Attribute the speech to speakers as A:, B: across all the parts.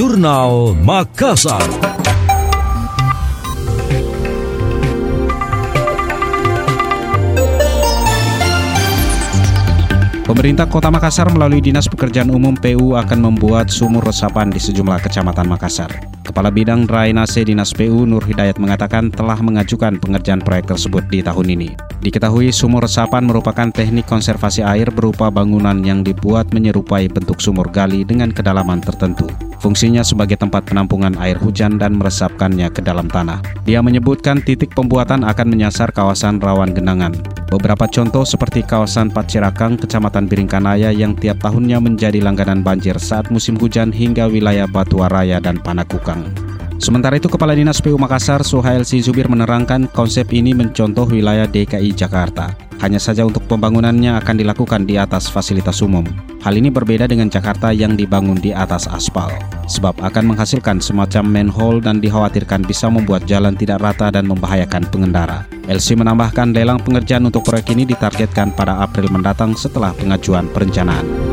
A: Jurnal Makassar.
B: Pemerintah Kota Makassar melalui Dinas Pekerjaan Umum PU akan membuat sumur resapan di sejumlah kecamatan Makassar. Kepala Bidang Drainase Dinas PU Nur Hidayat mengatakan telah mengajukan pengerjaan proyek tersebut di tahun ini. Diketahui sumur resapan merupakan teknik konservasi air berupa bangunan yang dibuat menyerupai bentuk sumur gali dengan kedalaman tertentu. Fungsinya sebagai tempat penampungan air hujan dan meresapkannya ke dalam tanah. Dia menyebutkan titik pembuatan akan menyasar kawasan rawan genangan. Beberapa contoh seperti kawasan Pacirakang, Kecamatan Biringkanaya yang tiap tahunnya menjadi langganan banjir saat musim hujan hingga wilayah Batuaraya dan Panakukang. Sementara itu, Kepala Dinas PU Makassar, Suhail Zubir menerangkan konsep ini mencontoh wilayah DKI Jakarta. Hanya saja untuk pembangunannya akan dilakukan di atas fasilitas umum. Hal ini berbeda dengan Jakarta yang dibangun di atas aspal, sebab akan menghasilkan semacam manhole dan dikhawatirkan bisa membuat jalan tidak rata dan membahayakan pengendara. LC menambahkan lelang pengerjaan untuk proyek ini ditargetkan pada April mendatang setelah pengajuan perencanaan.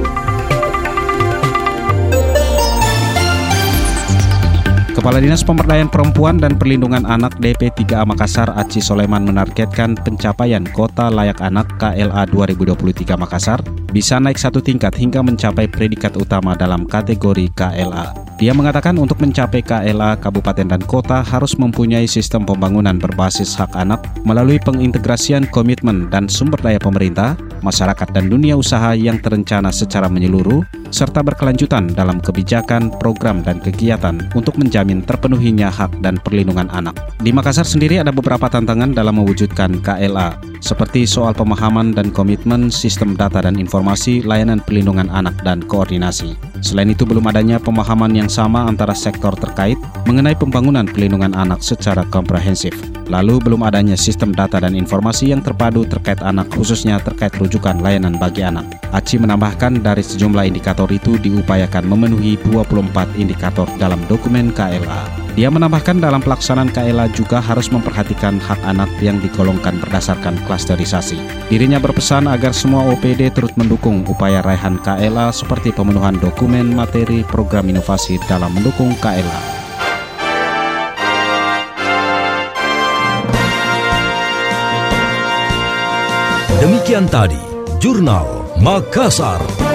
B: Kepala Dinas Pemberdayaan Perempuan dan Perlindungan Anak DP3A Makassar Aci Soleman menargetkan pencapaian Kota Layak Anak KLA 2023 Makassar bisa naik satu tingkat hingga mencapai predikat utama dalam kategori KLA. Dia mengatakan untuk mencapai KLA kabupaten dan kota harus mempunyai sistem pembangunan berbasis hak anak melalui pengintegrasian komitmen dan sumber daya pemerintah, masyarakat dan dunia usaha yang terencana secara menyeluruh serta berkelanjutan dalam kebijakan, program, dan kegiatan untuk menjamin terpenuhinya hak dan perlindungan anak. Di Makassar sendiri ada beberapa tantangan dalam mewujudkan KLA, seperti soal pemahaman dan komitmen sistem data dan informasi, layanan perlindungan anak, dan koordinasi. Selain itu, belum adanya pemahaman yang sama antara sektor terkait mengenai pembangunan perlindungan anak secara komprehensif. Lalu, belum adanya sistem data dan informasi yang terpadu terkait anak, khususnya terkait rujukan layanan bagi anak. Aci menambahkan dari sejumlah indikator itu diupayakan memenuhi 24 indikator dalam dokumen KLA. Dia menambahkan dalam pelaksanaan KLA juga harus memperhatikan hak anak yang digolongkan berdasarkan klasterisasi. Dirinya berpesan agar semua OPD turut mendukung upaya raihan KLA seperti pemenuhan dokumen materi program inovasi dalam mendukung KLA.
A: Demikian tadi, Jurnal Makassar.